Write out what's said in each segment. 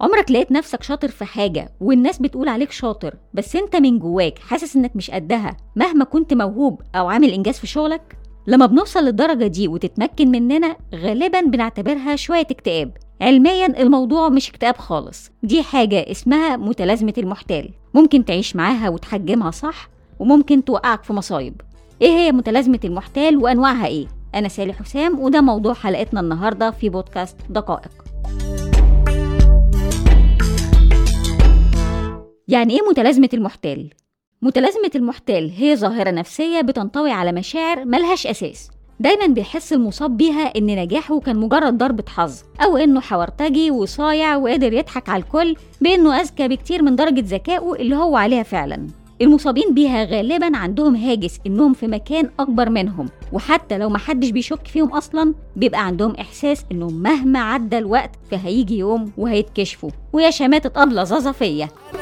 عمرك لقيت نفسك شاطر في حاجة والناس بتقول عليك شاطر بس انت من جواك حاسس انك مش قدها مهما كنت موهوب أو عامل إنجاز في شغلك؟ لما بنوصل للدرجة دي وتتمكن مننا غالبا بنعتبرها شوية اكتئاب. علميا الموضوع مش اكتئاب خالص. دي حاجة اسمها متلازمة المحتال. ممكن تعيش معاها وتحجمها صح وممكن توقعك في مصايب. إيه هي متلازمة المحتال وأنواعها إيه؟ أنا سالي حسام وده موضوع حلقتنا النهاردة في بودكاست دقائق. يعني إيه متلازمة المحتال؟ متلازمة المحتال هي ظاهرة نفسية بتنطوي على مشاعر ملهاش أساس. دايما بيحس المصاب بيها إن نجاحه كان مجرد ضربة حظ أو إنه حورتجي وصايع وقادر يضحك على الكل بإنه أذكى بكتير من درجة ذكائه اللي هو عليها فعلا. المصابين بيها غالبا عندهم هاجس إنهم في مكان أكبر منهم وحتى لو محدش بيشك فيهم أصلا بيبقى عندهم إحساس انهم مهما عدى الوقت فهيجي يوم وهيتكشفوا. ويا شماتة أبلة زظفيه اللي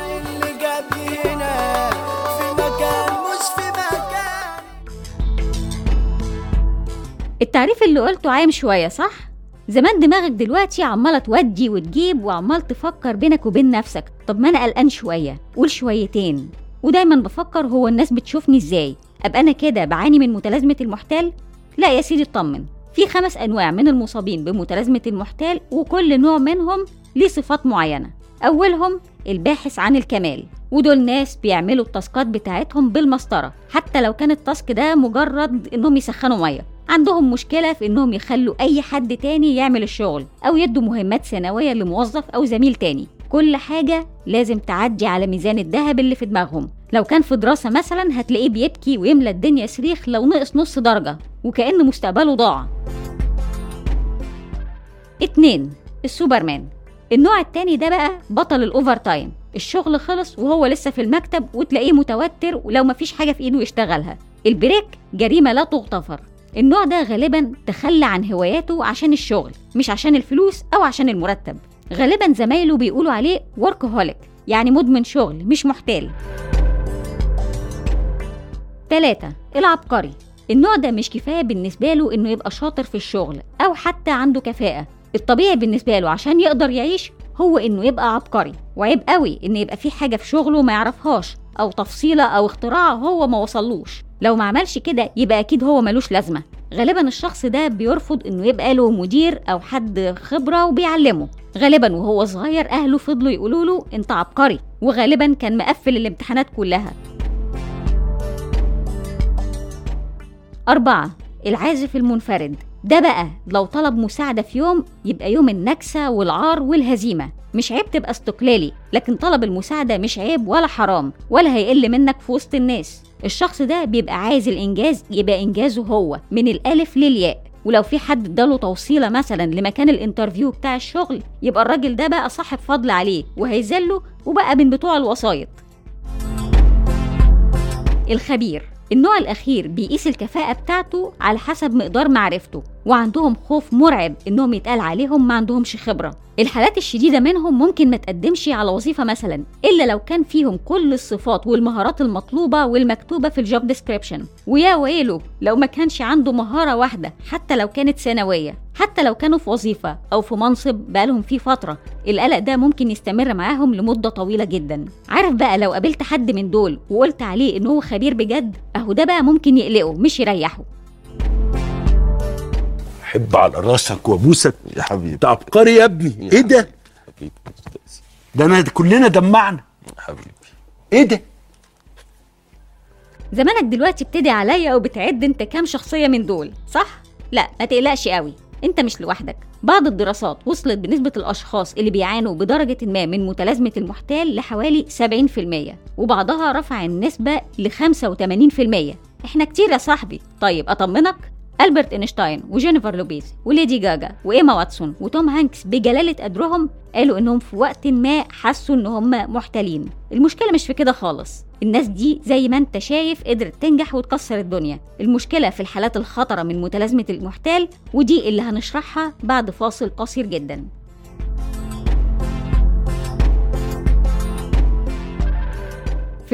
التعريف اللي قلته عايم شوية صح؟ زمان دماغك دلوقتي عمالة تودي وتجيب وعمال تفكر بينك وبين نفسك. طب ما أنا قلقان شوية قول شويتين. ودايما بفكر هو الناس بتشوفني إزاي. أبقى أنا كده بعاني من متلازمة المحتال؟ لا يا سيدي اطمن. في خمس أنواع من المصابين بمتلازمة المحتال وكل نوع منهم ليه صفات معينة. أولهم الباحث عن الكمال. ودول ناس بيعملوا التاسكات بتاعتهم بالمسطرة حتى لو كان التاسك ده مجرد إنهم يسخنوا مية. عندهم مشكلة في إنهم يخلوا أي حد تاني يعمل الشغل أو يدوا مهمات سنوية لموظف أو زميل تاني. كل حاجة لازم تعدي على ميزان الذهب اللي في دماغهم. لو كان في دراسة مثلا هتلاقيه بيبكي ويملى الدنيا صريخ لو نقص نص درجة وكأن مستقبله ضاع. اتنين السوبرمان. النوع التاني ده بقى بطل ال overtime الشغل خلص وهو لسه في المكتب وتلاقيه متوتر ولو مفيش حاجة في إيده يشتغلها. ال break جريمة لا تغتفر. النوع ده غالبا تخلى عن هواياته عشان الشغل مش عشان الفلوس أو عشان المرتب. غالبا زمايله بيقولوا عليه workaholic يعني مدمن شغل مش محتال. تلاتة العبقري. النوع ده مش كفاية بالنسبة له إنه يبقى شاطر في الشغل أو حتى عنده كفاءة. الطبيعي بالنسبة له عشان يقدر يعيش هو إنه يبقى عبقري وعيب قوي إن يبقى في حاجة في شغله ما يعرفهاش أو تفصيلة أو اختراع هو ما وصلوش. لو ما عملش كده يبقى أكيد هو ملوش لازمة. غالبا الشخص ده بيرفض إنه يبقى له مدير أو حد خبرة وبيعلمه. غالبا وهو صغير أهله فضلوا يقولوا له أنت عبقري وغالبا كان مقفل الامتحانات كلها. أربعة العازف المنفرد. ده بقى لو طلب مساعدة في يوم يبقى يوم النكسة والعار والهزيمة. مش عيب تبقى استقلالي لكن طلب المساعدة مش عيب ولا حرام ولا هيقل منك في وسط الناس. الشخص ده بيبقى عايز الإنجاز يبقى إنجازه هو من الألف للياء. ولو في حد اداله توصيلة مثلا لمكان الانترفيو بتاع الشغل يبقى الراجل ده بقى صاحب فضل عليه وهيذله وبقى من بتوع الوسايط. الخبير. النوع الأخير بيقيس الكفاءة بتاعته على حسب مقدار معرفته. وعندهم خوف مرعب إنهم يتقال عليهم ما عندهمش خبرة. الحالات الشديدة منهم ممكن ما تقدمش على وظيفة مثلا إلا لو كان فيهم كل الصفات والمهارات المطلوبة والمكتوبة في الجوب ديسكريبشن ويا ويله لو ما كانش عنده مهارة واحدة حتى لو كانت ثانوية حتى لو كانوا في وظيفة أو في منصب بقالهم فيه فترة القلق ده ممكن يستمر معاهم لمدة طويلة جدا. عارف بقى لو قابلت حد من دول وقلت عليه إن هو خبير بجد أهو ده بقى ممكن يقلقه مش يريحه. أحب على راسك وأبوسك. يا حبيبي. انت عبقري يا ابني. إيه ده؟ حبيبي. ده أنا كلنا دمعنا. حبيبي. إيه ده؟ زمانك دلوقتي بتدعي عليا وبتعد أنت كام شخصية من دول صح؟ لا ما تقلقش قوي. أنت مش لوحدك. بعض الدراسات وصلت بنسبة الأشخاص اللي بيعانوا بدرجة ما من متلازمة المحتال لحوالي 70% وبعضها رفع النسبة ل 85% إحنا كتير يا صاحبي. طيب أطمنك؟ ألبرت إينشتاين وجينيفر لوبيز وليدي جاجا وإيما واتسون وتوم هانكس بجلالة قدرهم قالوا إنهم في وقت ما حسوا إن هم محتالين المشكلة مش في كده خالص. الناس دي زي ما أنت شايف قدرت تنجح وتكسر الدنيا. المشكلة في الحالات الخطرة من متلازمة المحتال ودي اللي هنشرحها بعد فاصل قصير جدا.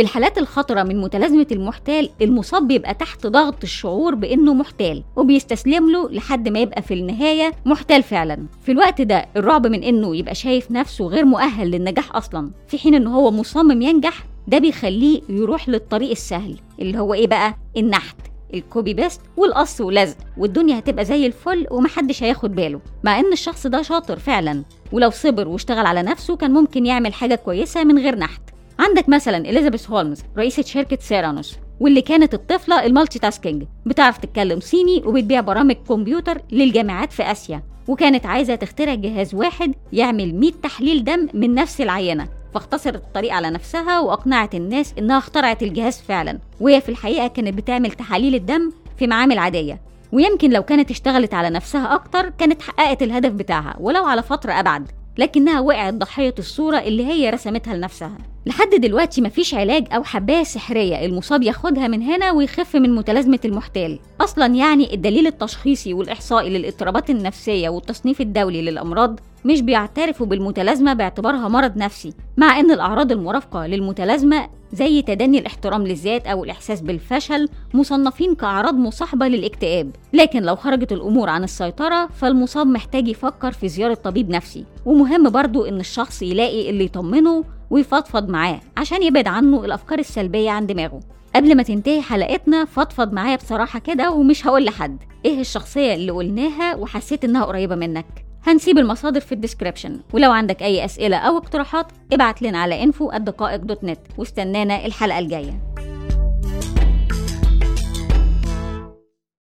في الحالات الخطرة من متلازمة المحتال المصاب بيبقى تحت ضغط الشعور بإنه محتال وبيستسلم له لحد ما يبقى في النهاية محتال فعلا. في الوقت ده الرعب من إنه يبقى شايف نفسه غير مؤهل للنجاح أصلا في حين إنه هو مصمم ينجح ده بيخليه يروح للطريق السهل اللي هو إيه بقى؟ النحت ال copy paste والقص واللزق والدنيا هتبقى زي الفل ومحدش هياخد باله مع إن الشخص ده شاطر فعلا ولو صبر واشتغل على نفسه كان ممكن يعمل حاجة كويسة من غير نحت. عندك مثلا إليزابيث هولمز رئيسة شركة ثيرانوس واللي كانت الطفلة ال multitasking. بتعرف تتكلم صيني وبتبيع برامج كمبيوتر للجامعات في آسيا. وكانت عايزة تخترع جهاز واحد يعمل 100 تحليل دم من نفس العينة. فاختصرت الطريق على نفسها وأقنعت الناس إنها اخترعت الجهاز فعلا. وهي في الحقيقة كانت بتعمل تحاليل الدم في معامل عادية. ويمكن لو كانت اشتغلت على نفسها أكتر كانت حققت الهدف بتاعها ولو على فترة أبعد. لكنها وقعت ضحية الصورة اللي هي رسمتها لنفسها. لحد دلوقتي مفيش علاج أو حباية سحرية المصاب ياخدها من هنا ويخف من متلازمة المحتال. أصلا يعني الدليل التشخيصي والإحصائي للاضطرابات النفسية والتصنيف الدولي للأمراض مش بيعترفوا بالمتلازمة باعتبارها مرض نفسي مع أن الأعراض المرافقة للمتلازمة زي تدني الاحترام للذات أو الإحساس بالفشل مصنفين كأعراض مصاحبة للاكتئاب. لكن لو خرجت الأمور عن السيطرة فالمصاب محتاج يفكر في زيارة طبيب نفسي. ومهم برضو إن الشخص يلاقي اللي يطمنه ويفضفض معاه عشان يبعد عنه الأفكار السلبية عن دماغه. قبل ما تنتهي حلقتنا فضفض معايا بصراحة كده ومش هقول لحد. إيه الشخصية اللي قلناها وحسيت إنها قريبة منك؟ هنسيب المصادر في الديسكريبشن. ولو عندك أي أسئلة أو اقتراحات ابعت لنا على info@دقائق دوت نت واستنانا الحلقة الجاية.